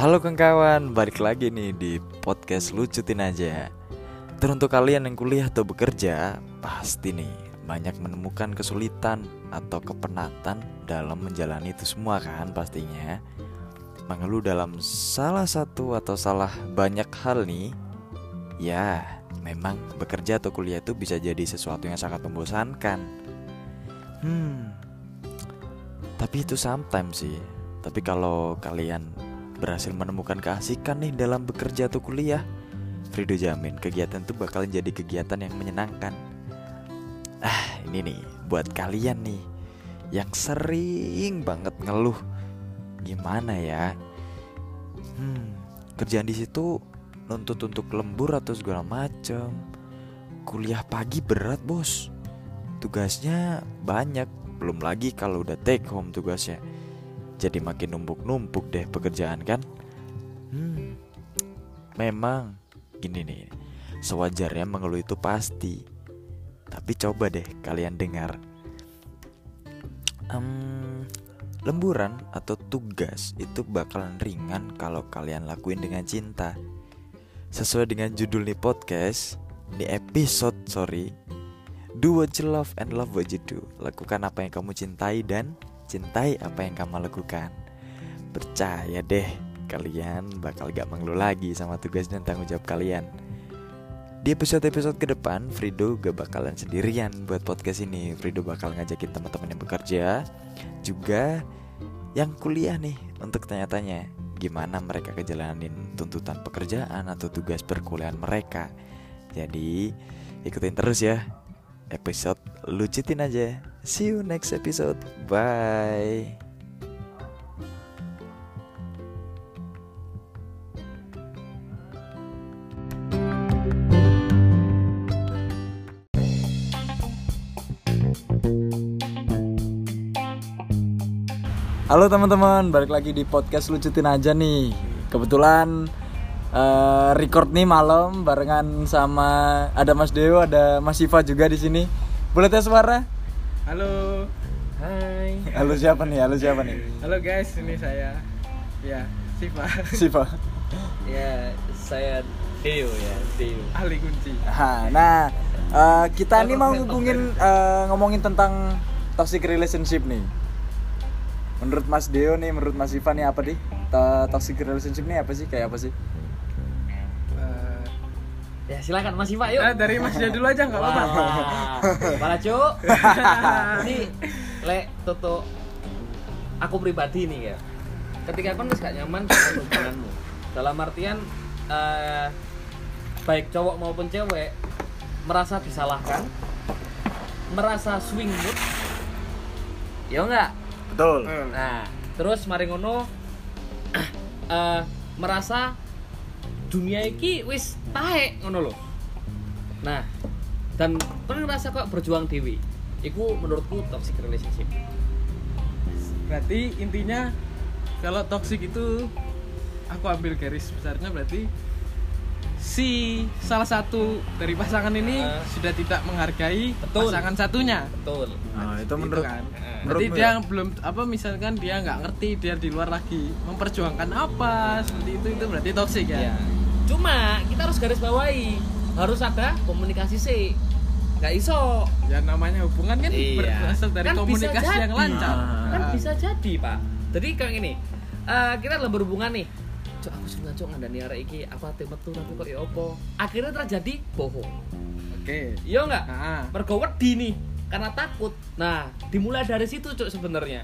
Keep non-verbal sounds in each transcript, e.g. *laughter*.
Halo kawan, balik lagi nih di podcast Lucutin aja. Teruntuk kalian yang kuliah atau bekerja Pasti nih banyak menemukan kesulitan atau kepenatan dalam menjalani itu semua kan pastinya. Mengeluh dalam salah satu atau salah banyak hal nih Ya, memang bekerja atau kuliah itu bisa jadi sesuatu yang sangat membosankan. Hmm, tapi itu sometimes sih. Tapi kalau kalian berhasil menemukan keasikan nih dalam bekerja atau kuliah. Frido jamin kegiatan itu bakal jadi kegiatan yang menyenangkan. Ah ini nih buat kalian nih Yang sering banget ngeluh. Gimana ya? Hmm kerjaan di situ nuntut untuk lembur atau segala macem. Kuliah pagi berat bos. Tugasnya banyak Belum lagi kalau udah take home tugasnya jadi makin numpuk-numpuk deh pekerjaan kan? Hmm, memang. Gini nih sewajarnya mengeluh itu pasti. Tapi coba deh kalian dengar. Um, lemburan atau tugas itu bakalan ringan kalau kalian lakuin dengan cinta. Sesuai dengan judul nih podcast di episode sorry. Do what you love and love what you do. Lakukan apa yang kamu cintai dan cintai apa yang kamu lakukan percaya deh kalian bakal gak mengeluh lagi sama tugas dan tanggung jawab kalian di episode-episode ke depan, Frido gak bakalan sendirian buat podcast ini. Frido bakal ngajakin teman-teman yang bekerja, juga yang kuliah nih untuk tanya-tanya gimana mereka kejalanin tuntutan pekerjaan atau tugas perkuliahan mereka. Jadi ikutin terus ya episode lucutin aja. See you next episode. Bye. Halo teman-teman, balik lagi di podcast lucutin aja nih. Kebetulan uh, record nih malam barengan sama ada Mas Dewo, ada Mas Siva juga di sini. Boleh tes suara? Halo. Hai. Halo siapa nih? Halo siapa nih? Halo guys, ini saya. Ya, Siva. *laughs* Siva. Ya, saya Deo ya, Deo. Ahli kunci. Nah, uh, kita nih mau ngomongin uh, ngomongin tentang toxic relationship nih. Menurut Mas Deo nih, menurut Mas Siva nih apa nih? Toxic relationship nih apa sih? Kayak apa sih? Ya silakan Mas Iva yuk. eh, dari Mas Dia dulu aja nggak apa-apa. Malah cuk. *laughs* Ini le Toto aku pribadi nih ya. Ketika kan gak nyaman dengan hubunganmu. Dalam artian eh, baik cowok maupun cewek merasa disalahkan, merasa swing mood. Ya enggak? Betul. Nah, terus mari ngono *clears throat* eh, merasa dunia iki wis taek ngono lho. Nah, dan kan ngerasa kok berjuang dewi. Iku menurutku toxic relationship. Berarti intinya kalau toxic itu aku ambil garis besarnya berarti si salah satu dari pasangan ini Eh. sudah tidak menghargai Betul. pasangan satunya. Betul. Nah, itu Gitu menurut kan. Berarti menurutmu dia ya? belum apa misalkan dia nggak ngerti dia di luar lagi memperjuangkan apa seperti itu itu berarti toxic ya. Ya. Cuma kita harus garis bawahi, harus ada komunikasi sih. Gak iso. Ya namanya hubungan kan berasal dari Kan bisa komunikasi yang lancar. Kan Ah. bisa jadi, Pak. Jadi kayak gini. eh, kita dalam berhubungan nih. Cok aku sudah cok ngandani arek iki apa ate metu tapi kok ya apa? Akhirnya terjadi bohong. Oke. Iya enggak? Nah, Mergo wedi nih karena takut. Nah, dimulai dari situ cok sebenarnya.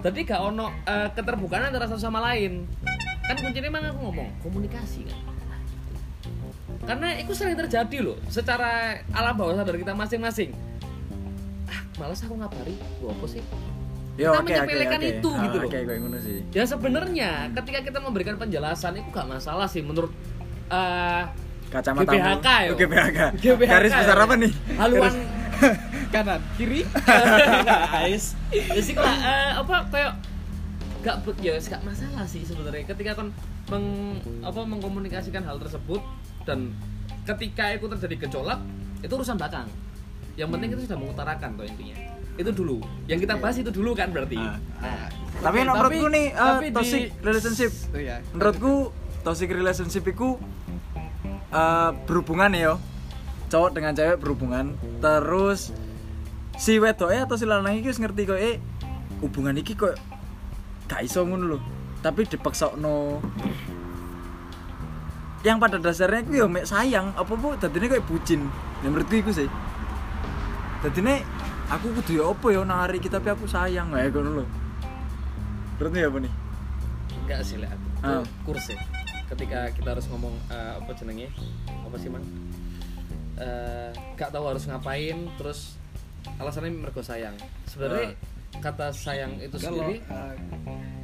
Jadi gak ono eh, keterbukaan antara satu sama lain. Kan kuncinya emang aku ngomong komunikasi kan. Karena itu sering terjadi loh secara alam bawah sadar kita masing-masing. Ah, malas aku ngabari, gua apa sih? Yo, Kita oke, oke, menyepelekan oke. itu Ah, gitu loh. Oke, gue sih. Ya sebenarnya ketika kita memberikan penjelasan itu gak masalah sih menurut eh Kacamata GBHK yo. GBHK. GBHK Garis besar yo. apa nih? Haluan kanan, kiri. *laughs* guys. Ya sih kalau eh, apa kayak gak ya gak masalah sih sebenarnya ketika kan meng, apa mengkomunikasikan hal tersebut dan ketika itu terjadi gejolak itu urusan belakang. Yang penting itu sudah mengutarakan tuh intinya. itu dulu yang kita bahas itu dulu kan berarti Ah. nah Tapi menurutku nih eh, tapi di- toxic relationship. Oh, iya. Menurutku toxic relationship itu eh, berhubungan ya. Cowok dengan cewek berhubungan. Terus si wedoke atau si lanang iki wis ngerti kok eh hubungan iki kok gak iso ngono lho. Tapi dipaksokno. Yang pada dasarnya itu ya mek sayang, apa bu dadine kayak bucin. Ya menurutku iku sih. Dadine aku kudu ya apa ya nang hari kita tapi aku sayang kayak ngono lho. Menurutmu ya apa nih? enggak sih lihat Ah. kurs ya ketika kita harus ngomong eh, apa jenenge apa sih man Eh, gak tahu harus ngapain terus alasannya mergo sayang sebenarnya kata sayang itu kalau sendiri eh,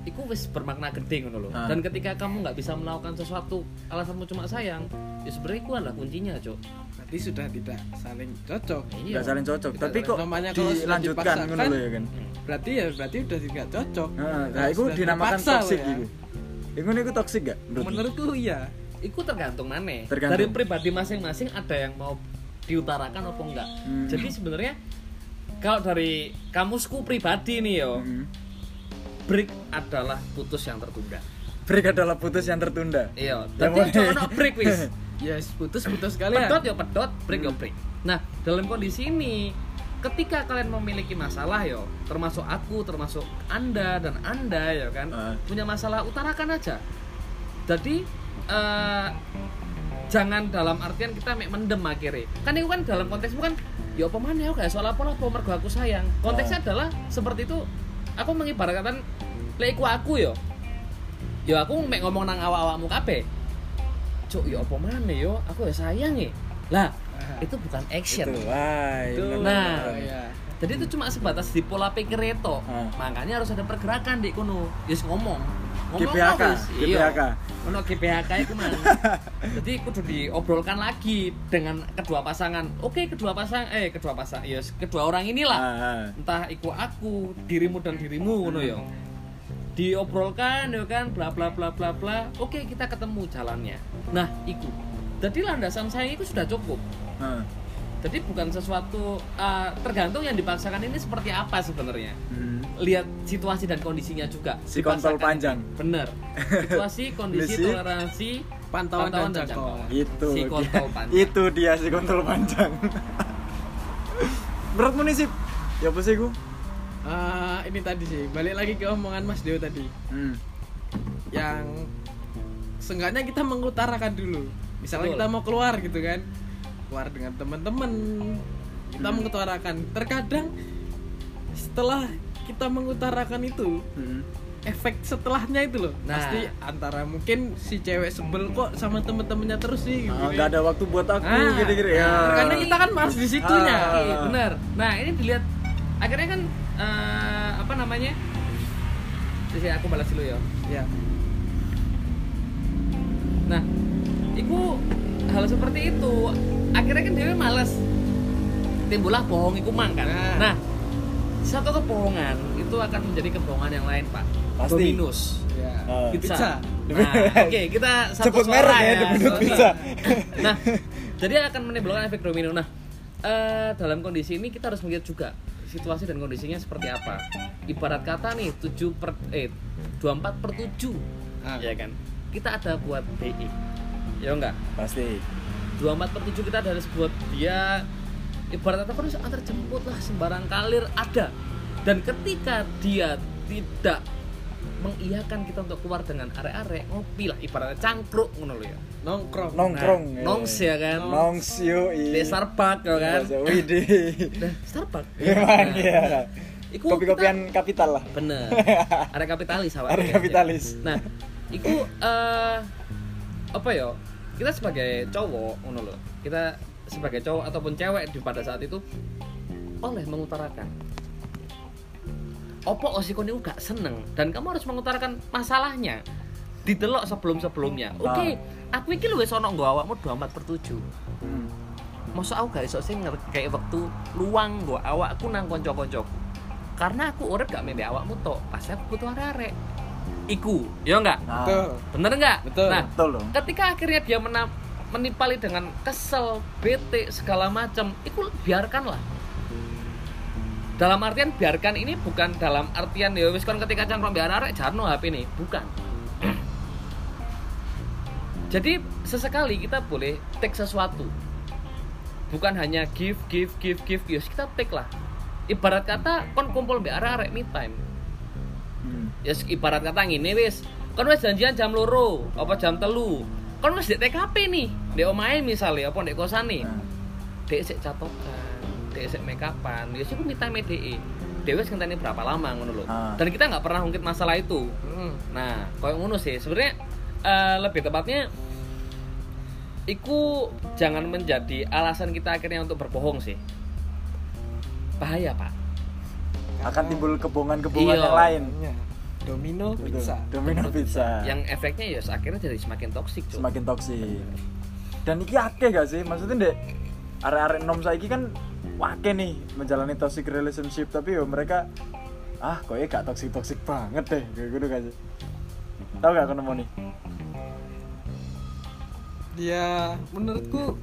itu wis bermakna gede ngono loh. Ah. Dan ketika kamu nggak bisa melakukan sesuatu alasanmu cuma sayang, ya sebenarnya itu adalah kuncinya, Cok. berarti sudah tidak saling cocok Iya. Saling cocok, Tidak tapi kok namanya dilanjutkan ngono lho ya kan. Hmm. berarti ya berarti udah tidak cocok Heeh, nah Kalau itu dinamakan loh ya. iku. Iku niku toxic gak? menurutmu? menurutku iya Itu tergantung mana. Tergantung. Dari pribadi masing-masing ada yang mau diutarakan apa enggak. Hmm. Jadi sebenarnya kalau dari kamusku pribadi nih yo, Mm. break adalah putus yang tertunda. Break adalah putus yang tertunda. Iya, Ya, tapi cuma break wis. *laughs* yes putus putus kalian pedot ya pedot, break Hmm. ya break. Nah, dalam kondisi ini ketika kalian memiliki masalah yo, termasuk aku, termasuk Anda dan Anda ya kan, Ah. punya masalah utarakan aja. Jadi eh, jangan dalam artian kita mek mendem akhirnya. Kan itu kan dalam konteksmu kan ya apa mana ya kayak soal apa apa mergo aku sayang. Konteksnya adalah seperti itu aku mengibaratkan lek iku aku yo. Ya aku mek ngomong nang awak-awakmu kabeh. Cuk, ya apa mana yo, aku ya sayang ya. Lah, Ah. itu bukan action. Itu, wah, Itu. Nah. oh, iya. Jadi itu cuma sebatas di pola pikir itu. Ah. Makanya harus ada pergerakan di kono. Yes ngomong. Ngomong lah. GPHK. Ono GPHK itu man. *laughs* Jadi kudu diobrolkan lagi dengan kedua pasangan. Oke, kedua pasang eh kedua pasang yes, kedua orang inilah. Ah, ah. Entah iku aku, dirimu dan dirimu ngono ya. Diobrolkan ya kan bla bla bla bla bla. Oke, kita ketemu jalannya. Nah, iku. Jadi landasan saya itu sudah cukup. Ah. Jadi bukan sesuatu uh, tergantung yang dipaksakan ini seperti apa sebenarnya. Hmm. Lihat situasi dan kondisinya juga. Si Dipaksakan. panjang. Bener. Situasi, *laughs* kondisi, toleransi, pantauan, dan jangkauan. Itu. Si kontol panjang. Itu dia si kontol panjang. *laughs* Menurutmu nih sih? Ya apa sih gua? Ah, ini tadi sih balik lagi ke omongan Mas Deo tadi Hmm. yang seenggaknya kita mengutarakan dulu misalnya Betul. kita mau keluar gitu kan keluar dengan teman-teman kita Hmm. mengutarakan terkadang setelah kita mengutarakan itu Hmm. efek setelahnya itu loh Nah. pasti antara mungkin si cewek sebel kok sama temen-temennya terus sih gitu Ah, kan. nggak ada waktu buat aku Ah, gitu-gitu ya. terkadang kita kan males di situnya Ah. Oke, bener. Nah ini dilihat akhirnya kan eh, apa namanya? Sisi aku balas dulu ya. ya Nah, itu hal seperti itu akhirnya kan dia males timbullah bohong iku mang kan. Nah. Nah, satu kebohongan itu akan menjadi kebohongan yang lain pak. Pasti. Dominus. ya Ah. pizza, Nah, oke kita satu Sebut suara merek ya, Dominus Sorry. Pizza. nah, jadi akan menimbulkan efek domino. Nah, eh, dalam kondisi ini kita harus melihat juga situasi dan kondisinya seperti apa. Ibarat kata nih 7 per eh 24 per 7 Ah. ya kan. Kita ada buat DI. Ya enggak? Pasti. 24 per 7 kita ada buat dia ibarat kata harus antar jemput lah sembarang kalir ada dan ketika dia tidak mengiyakan kita untuk keluar dengan arek-arek ngopi lah ibaratnya cangkruk ngono ya nongkrong Nongkrong. Nah, nongs ya kan Nongs yo. di Starbucks ya kan Widih. *laughs* nah, Starbucks Memang Nah, ya. Iku Kopi-kopian kapital lah. kita- bener *laughs* arek kapitalis awak Arek kapitalis. nah iku eh apa ya kita sebagai cowok ngono loh kita sebagai cowok ataupun cewek di pada saat itu oleh mengutarakan opo osiko niku gak seneng dan kamu harus mengutarakan masalahnya didelok sebelum sebelumnya oke aku iki lu wis ono nggo awakmu 24 per 7 Hmm. Masa aku gak iso sing ngerti kayak waktu luang gua awakku nang konco-koncoku. Karena aku urip gak membe awakmu tok, pasti aku butuh arek-arek. Iku, ya enggak? Ah, betul Bener enggak? Betul. Nah, Betul dong. ketika akhirnya dia mena- menipali dengan kesel, bete, segala macam, itu biarkanlah. dalam artian biarkan ini bukan dalam artian ya wis kon ketika cangkrong biar arek jarno HP ini bukan *clears throat* jadi sesekali kita boleh take sesuatu bukan hanya give give give give ya kita take lah ibarat kata kon kumpul biar arek me time. Ya ibarat kata ngene wis kon wis janjian jam loro apa jam telu kon wis di TKP nih di omahe misalnya apa di kosane Nah, dek sik catokan dek sik make upan ya sih minta DE Dewe wis ngenteni berapa lama ngono lho. Ah. Dan kita nggak pernah ngungkit masalah itu. Hmm. Nah, koyo ngono sih. Sebenarnya eh, lebih tepatnya iku jangan menjadi alasan kita akhirnya untuk berbohong sih. Bahaya, Pak. akan timbul kebohongan-kebohongan Iya. yang lain Ya. Domino Betul. pizza. domino pizza. Yang efeknya ya akhirnya jadi semakin toksik, semakin toksik dan iki akeh gak sih? Maksudnya dek arek-arek nom saiki kan wake nih menjalani toxic relationship. Tapi yo mereka ah kok gak toxic toxic banget deh? Kayak gitu gak sih? Tau gak aku nemu nih? Ya, menurutku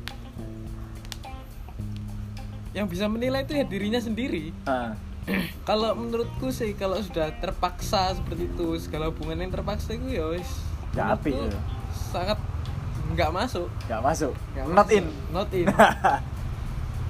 yang bisa menilai itu ya dirinya sendiri. ah *clears throat* Kalau menurutku sih kalau sudah terpaksa seperti itu segala hubungan yang terpaksa itu ya wis apik menurutku ya. Sangat nggak masuk. gak masuk Nggak not masuk. in Not in. *laughs*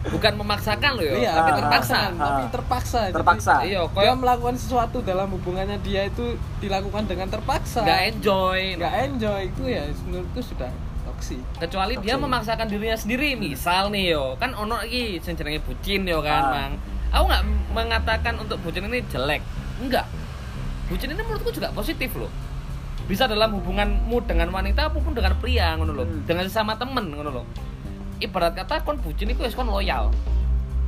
Bukan memaksakan loh ya, Iya, tapi terpaksa. ah, tapi ah. terpaksa. Jadi, terpaksa Iya, dia koyo melakukan sesuatu dalam hubungannya dia itu dilakukan dengan terpaksa. nggak enjoy. Nggak enjoy itu ya menurutku sudah toksik. kecuali dia memaksakan dirinya sendiri misal nih yo kan ono iki sing jenenge bucin yo kan Ah. mang aku nggak mengatakan untuk bucin ini jelek enggak bucin ini menurutku juga positif loh bisa dalam hubunganmu dengan wanita maupun dengan pria ngono loh Hmm. dengan sesama temen ngono loh ibarat kata kon bucin itu kon loyal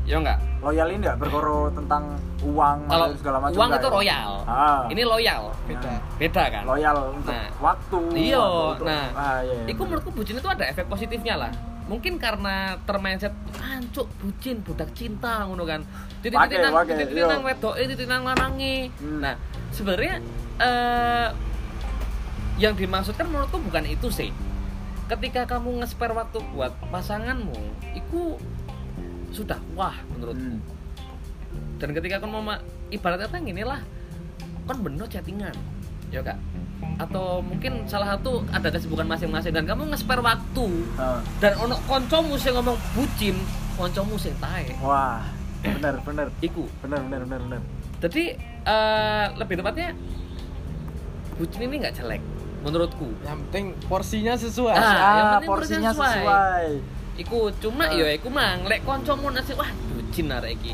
ya enggak loyal ini gak berkoro tentang uang kalau segala macam uang itu ya? royal ah. ini loyal Beda. beda kan loyal untuk Nah. waktu Iya, nah, ah, iya, iya. Iku menurutku bucin itu ada efek positifnya lah. Mungkin karena termindset ancuk bucin budak cinta ngono kan. Titik titik nang titik titik nang wedoke titik nang lanange. Hmm. Nah, sebenarnya eh yang dimaksudkan menurutku bukan itu sih. Ketika kamu nge-spare waktu buat pasanganmu, itu sudah wah menurutku. Hmm. Dan ketika kamu mau ibarat kata gini lah, kan bener chattingan, ya kak. Atau mungkin salah satu ada kesibukan masing-masing dan kamu nge-spare waktu Ah. dan ono koncomu sing ngomong bucin, koncomu sing tae. wah bener bener Iku. bener bener bener bener Jadi eh, lebih tepatnya bucin ini nggak jelek menurutku. Yang penting porsinya sesuai. Ah, yang ah penting porsinya porsinya sesuai. sesuai Iku cuma Ah. ya iku mang lek koncomu nasi wah bucin arek iki.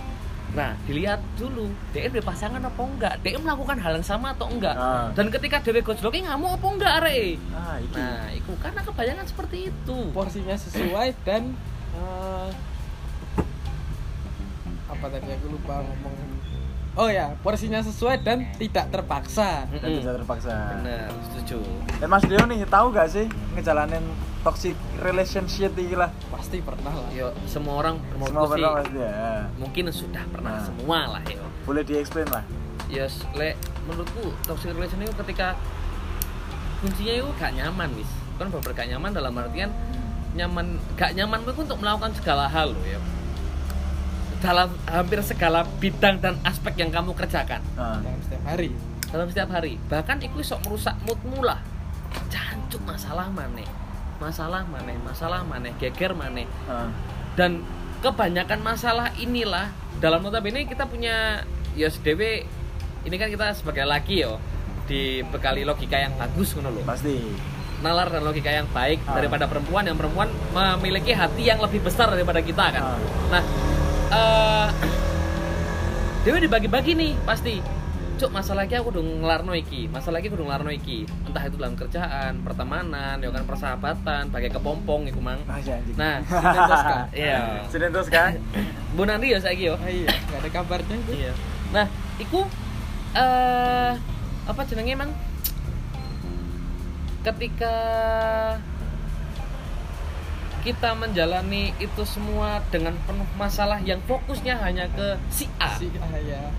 Nah, dilihat dulu, dia udah pasangan apa enggak? Dia melakukan hal yang sama atau enggak? Ah. Dan ketika dewe gojloki ngamuk apa enggak arek? ah iki Nah, iku karena kebayangan seperti itu. porsinya sesuai *clears throat* dan eh, apa tadi aku lupa ngomong oh ya porsinya sesuai dan tidak terpaksa dan Mm-mm. tidak terpaksa Bener, setuju. dan Mas Dio nih tahu gak sih ngejalanin toxic relationship iki lah pasti pernah lah Yo, semua orang semua sih pernah pasti ya mungkin sudah pernah Nah. semua lah yo. boleh di explain lah Yes, le menurutku toxic relation itu ketika kuncinya itu gak nyaman, wis. Kan bener gak nyaman dalam artian nyaman gak nyaman itu untuk melakukan segala hal loh ya. Dalam hampir segala bidang dan aspek yang kamu kerjakan nah. dalam setiap hari dalam setiap hari. Bahkan itu sok merusak moodmu lah. Jancuk masalah maneh. Masalah maneh, masalah maneh, geger maneh. ah. dan kebanyakan masalah inilah dalam notabene kita punya ya SDW ini kan kita sebagai laki yo dibekali logika yang bagus ngono loh pasti nalar dan logika yang baik Ah. daripada perempuan yang perempuan memiliki hati yang lebih besar daripada kita kan Ah. nah eh Dewi dibagi-bagi nih pasti. Cuk masalah lagi aku udah ngelarno iki. Masalah lagi aku udah ngelarno iki. Entah itu dalam kerjaan pertemanan ya kan persahabatan pakai kepompong iku mang. Ah ya anjing. Nah Sinten Tosca. *laughs* iya. Tosca *laughs* Bu Nandi ya saya yo. Iya. Nggak ada kabarnya itu Iya. Nah, iku eh apa jenenge emang ketika kita menjalani itu semua dengan penuh masalah yang fokusnya hanya ke si A, si ah, ya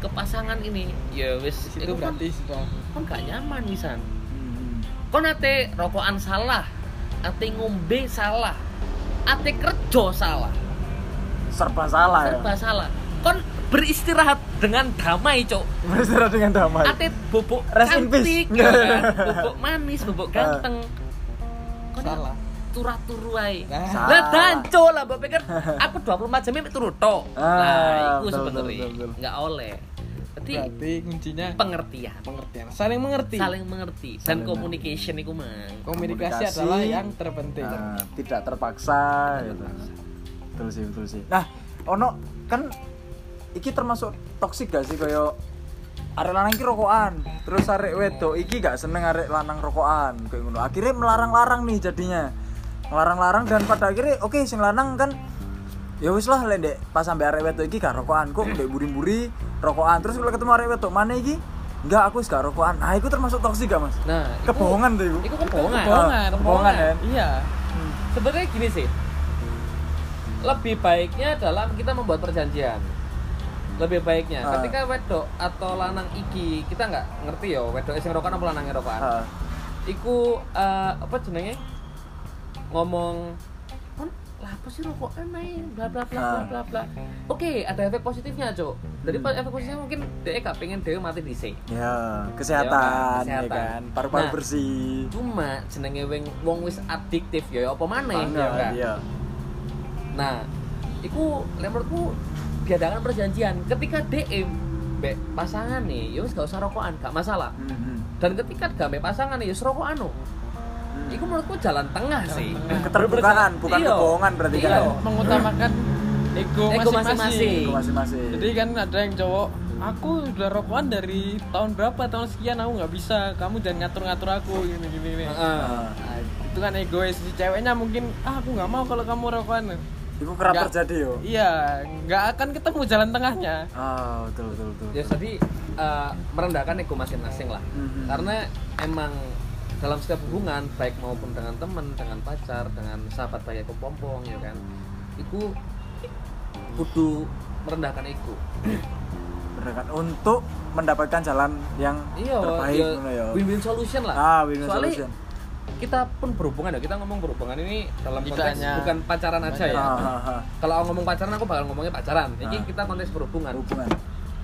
ke pasangan ini, ya wis kan berarti sudah kan gak nyaman wisan. Hmm. Kon ate rokokan salah, ate ngombe salah, ate kerja salah. serba salah ya serba salah kon beristirahat dengan damai cok Beristirahat dengan damai. ate bobok Rest cantik ya kan? *laughs* bobok manis bobok ganteng Kok dia Salah. Turah turu ae Nah. Salah. lah danco lah mbak pikir aku 24 jam turu tok Ah, nah itu betul, sebenarnya betul, betul. nggak oleh jadi Berarti kuncinya pengertian pengertian, saling mengerti. saling mengerti dan Saling communication itu mang Komunikasi, Komunikasi. adalah yang terpenting. Nah, tidak terpaksa gitu. Betul sih, betul sih. Nah, ono kan iki termasuk toksik gak sih koyo arek lanang iki rokokan, terus arek wedok iki gak seneng arek lanang rokokan kayak ngono. Akhirnya melarang-larang nih jadinya. Melarang-larang dan pada akhirnya oke sing lanang kan ya wis lah lek Dek, pas sampai arek wedok iki gak rokokan kok ndek buri-buri rokokan. Terus kalau ketemu arek wedok mana iki enggak aku gak rokokan. Nah itu termasuk toksik gak mas? Nah itu- kebohongan tuh itu itu kebohongan. Kebohongan, Kebohongan, kan? Iya. sebenarnya gini sih. Lebih baiknya dalam kita membuat perjanjian. Lebih baiknya. Ah. ketika wedok atau lanang iki kita nggak ngerti ya wedok sing rokokan apa lanang rokokan. Ah. iku eh, apa jenenge ngomong "Kon, lah apa sih rokokan ae bla bla bla bla Ah. bla bla oke ada efek positifnya cok dari efek positifnya mungkin dia gak pengen dia mati di Ya, kesehatan, ya, kesehatan. kan, paru-paru Nah, bersih. cuma jenenge wing wong wis adiktif ya apa maneh ya enggak? iya. Nah, iku lek menurutku diadakan perjanjian ketika DM mbek pasangan nih, ya wis gak usah rokokan, gak masalah. Mhm. Dan ketika gak mbek pasangan nih, ya wis rokokan no. Iku menurutku jalan tengah sih. tengah. Keterbukaan, bukan Iya. kebohongan berarti kan. Iya. Mengutamakan ego masing-masing. Itu. Jadi kan ada yang cowok, aku udah rokokan dari tahun berapa tahun sekian aku nggak bisa, kamu jangan ngatur-ngatur aku gini gini. gini. Heeh. Nah, itu kan egois si ceweknya mungkin ah aku nggak mau kalau kamu rokokan. Itu kerap Nggak- terjadi yo. Iya, nggak akan ketemu jalan tengahnya. Ah, betul betul betul. Ya jadi eh, merendahkan ego masing-masing lah. Mhm. Karena emang dalam setiap hubungan baik maupun dengan teman, dengan pacar, dengan sahabat baik aku pompong ya kan. Iku kudu merendahkan ego. Bener kan? Untuk mendapatkan jalan yang Iya, terbaik ya, ngono ya. win-win solution lah. Ah, win-win Soalnya solution. kita pun berhubungan ya, kita ngomong berhubungan ini dalam konteks bukan pacaran aja ya. Ah, ah, ah. Kalau ngomong pacaran aku bakal ngomongnya pacaran. Ini Ah. kita konteks berhubungan. Hubungan.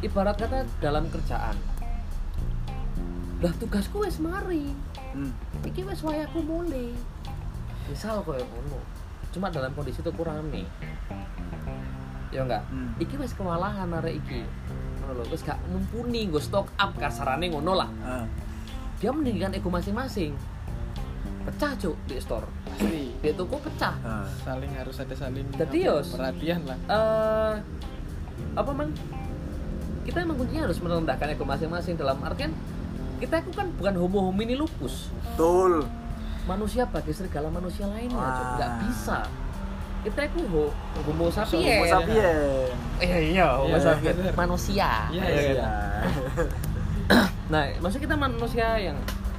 Ibarat kata dalam kerjaan. Lah tugasku wis mari. Hmm. Iki wis wayaku mulai. Misal koyo ngono. Cuma dalam kondisi itu kurang nih. Ya enggak? Hmm. Iki wis kewalahan arek iki. Ngono lho, wis gak mumpuni nggo stock up kasarane ngono lah. Ah. Dia meninggikan ego masing-masing. Pecah cuk di store. Pasti Di toko pecah. Ah. saling harus ada saling Jadi perhatian lah. eh apa man kita emang kuncinya harus merendahkan ego masing-masing dalam artian kita itu kan bukan homo homini lupus Betul. manusia bagi segala manusia lainnya. Wah. nggak bisa kita itu ho, homo sapiens Homo sapien. iya iya homo Iya, sapiens manusia Iya, Iya, iya. kan? *coughs* nah maksud kita manusia yang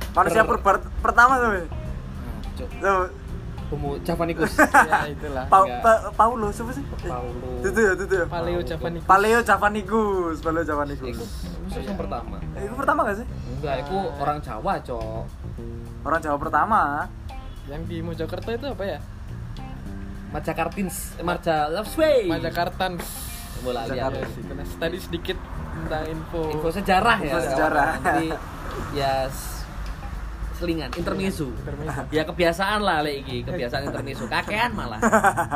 Manusia ber- per pertama tuh. Nah, homo javanicus *laughs* ya itulah. Pa pa Paulo siapa sih? Paulo Itu ya, itu ya. Paleo Javanicus. Paleo Javanicus, Paleo Javanicus. itu musuh yang pertama Eh, Itu pertama gak sih? Enggak itu orang Jawa cok Orang Jawa pertama. Yang di Mojokerto itu apa ya? Majakartins, eh, Marja Lovesway. Majakartan. Bola. Ya, tadi sedikit tentang info. Info sejarah ya. Info sejarah. Nanti ya selingan. Intermezzo. Ya kebiasaan lah lek iki, kebiasaan intermezzo. Kakean malah.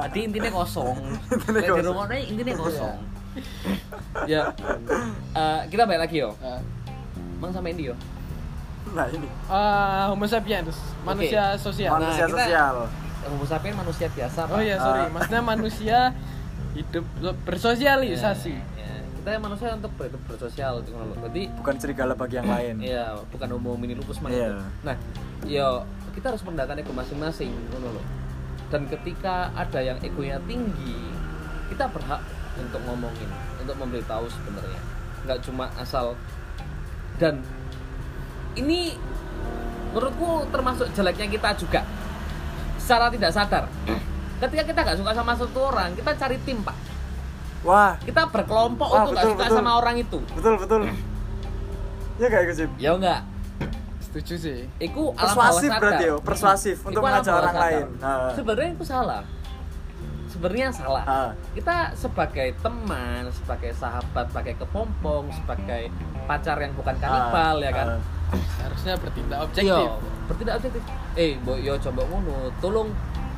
Tadi intinya kosong. Di kosong. rumahnya intinya kosong. ya. eh, kita balik lagi yo. Ah, Mang sama Indi yo. Nah, ini. ah, Homo sapiens, manusia sosial. Mana- Manusia kita- sosial. Homo sapiens manusia biasa. Oh Pak. iya, sorry. Ah. Maksudnya manusia hidup bersosialisasi. Ya, kita manusia untuk ber- bersosial loh. Berarti Bukan serigala bagi yang lain. Iya, bukan homo mini lupus man Iya. itu. Nah, yo kita harus merendahkan ego masing-masing, ngono loh. Dan ketika ada yang egonya tinggi, kita berhak untuk ngomongin, untuk memberitahu sebenarnya. Nggak cuma asal dan ini menurutku termasuk jeleknya kita juga secara tidak sadar. Ketika kita nggak suka sama satu orang, kita cari tim pak. Wah, Kita berkelompok Wah, untuk nggak suka betul. sama orang itu. betul betul. Ya kayak gitu sih. Ya enggak. Setuju sih. Iku alam Persuasif berarti yo, persuasif Iku untuk mengajak orang sadar. lain. Nah. Sebenarnya itu salah. Sebenarnya salah Ah. kita sebagai teman sebagai sahabat sebagai kepompong sebagai pacar yang bukan kanibal ya kan Ah. Harusnya bertindak Yo, objektif. bertindak objektif. Eh, boy, yo coba ngono. Tolong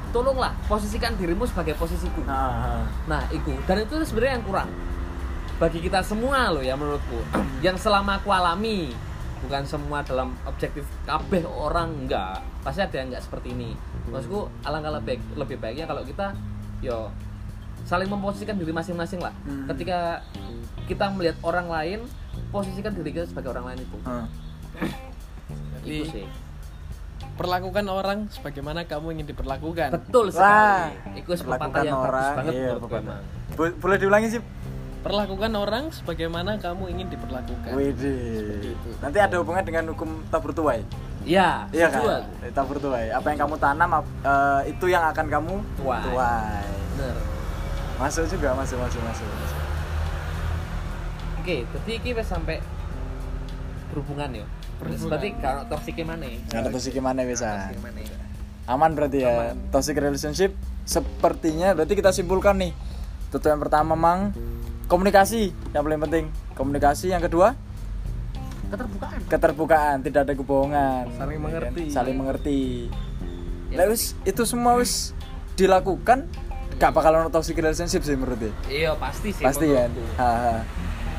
tolonglah posisikan dirimu sebagai posisiku. Ah, ah. Nah, itu dan itu sebenarnya yang kurang bagi kita semua loh ya menurutku. yang selama aku alami bukan semua dalam objektif kabeh orang enggak. Pasti ada yang enggak seperti ini. Maksudku alangkah lebih lebih baiknya kalau kita yo saling memposisikan diri masing-masing lah. Hmm. Ketika kita melihat orang lain, posisikan diri kita sebagai orang lain itu. Jadi Itu sih. perlakukan orang sebagaimana kamu ingin diperlakukan. Betul Wah, sekali. Itu perlakukan yang bagus orang, banget iya. Bo- boleh diulangi sih Perlakukan orang sebagaimana kamu ingin diperlakukan. Widih. Nanti ada hubungan dengan hukum tabur tuai. Iya, Iya kan? aku. Eh, Tabur tuai. Apa yang kamu tanam eh, itu yang akan kamu Tuai. tuai. Bener. Masuk juga, masuk, masuk, masuk. masuk. Oke, jadi iki wis sampai berhubungan. Berhubungan. Berarti kalau toxic mana? Bisa. Toxic mana? Aman berarti ya. Toxic relationship sepertinya berarti kita simpulkan nih. Tentu yang pertama mang komunikasi yang paling penting. Komunikasi yang kedua Keterbukaan. keterbukaan, tidak ada kebohongan. Saling Ya kan? mengerti. Saling mengerti. Ya, Lah wis itu semua wis dilakukan gak bakal ono toxic relationship sih menurut. Iya, pasti sih. Pasti kan. menurutku. Ha, ha.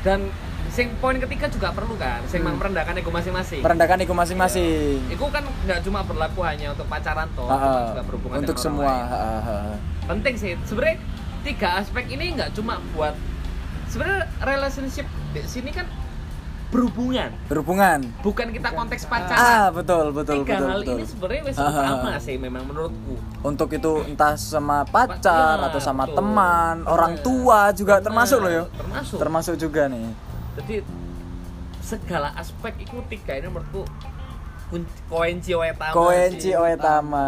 Dan sing poin ketiga juga perlu kan, sing Hmm. merendahkan ego masing-masing. Merendahkan ego masing-masing. Itu kan nggak cuma berlaku hanya untuk pacaran toh, Ha, ha. juga berhubungan Untuk dengan orang semua. lain. ha, ha, ha. penting sih sebenarnya tiga aspek ini nggak cuma buat sebenarnya relationship di sini kan berhubungan Berhubungan. bukan kita konteks Ah, pacaran betul, betul, tiga betul, hal betul. ini sebenarnya wes Ah, ah, utama ah. sih memang menurutku Untuk itu entah sama pacar Ya, atau sama betul. teman, orang Bener. tua juga Bener, termasuk loh ya. termasuk Termasuk juga nih. jadi segala aspek itu tiga ini menurutku kunci koenci oetama Koenci. Oetama.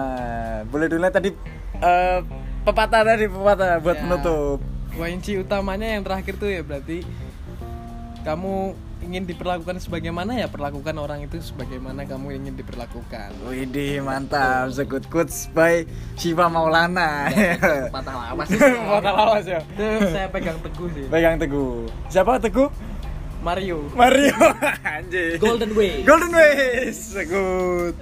Boleh dulu tadi eh, pepatah tadi pepatah buat Ya. menutup. Kunci utamanya yang terakhir tuh ya berarti kamu ingin diperlakukan sebagaimana ya perlakukan orang itu sebagaimana kamu ingin diperlakukan. Widih mantap, sekut quotes by Shiva Maulana. *laughs* patah lawas sih *laughs* Pepatah lawas ya. Itu saya pegang teguh sih. Pegang teguh. Siapa teguh? Mario. Mario. *laughs* Anjir. golden way Golden Ways. Sekut.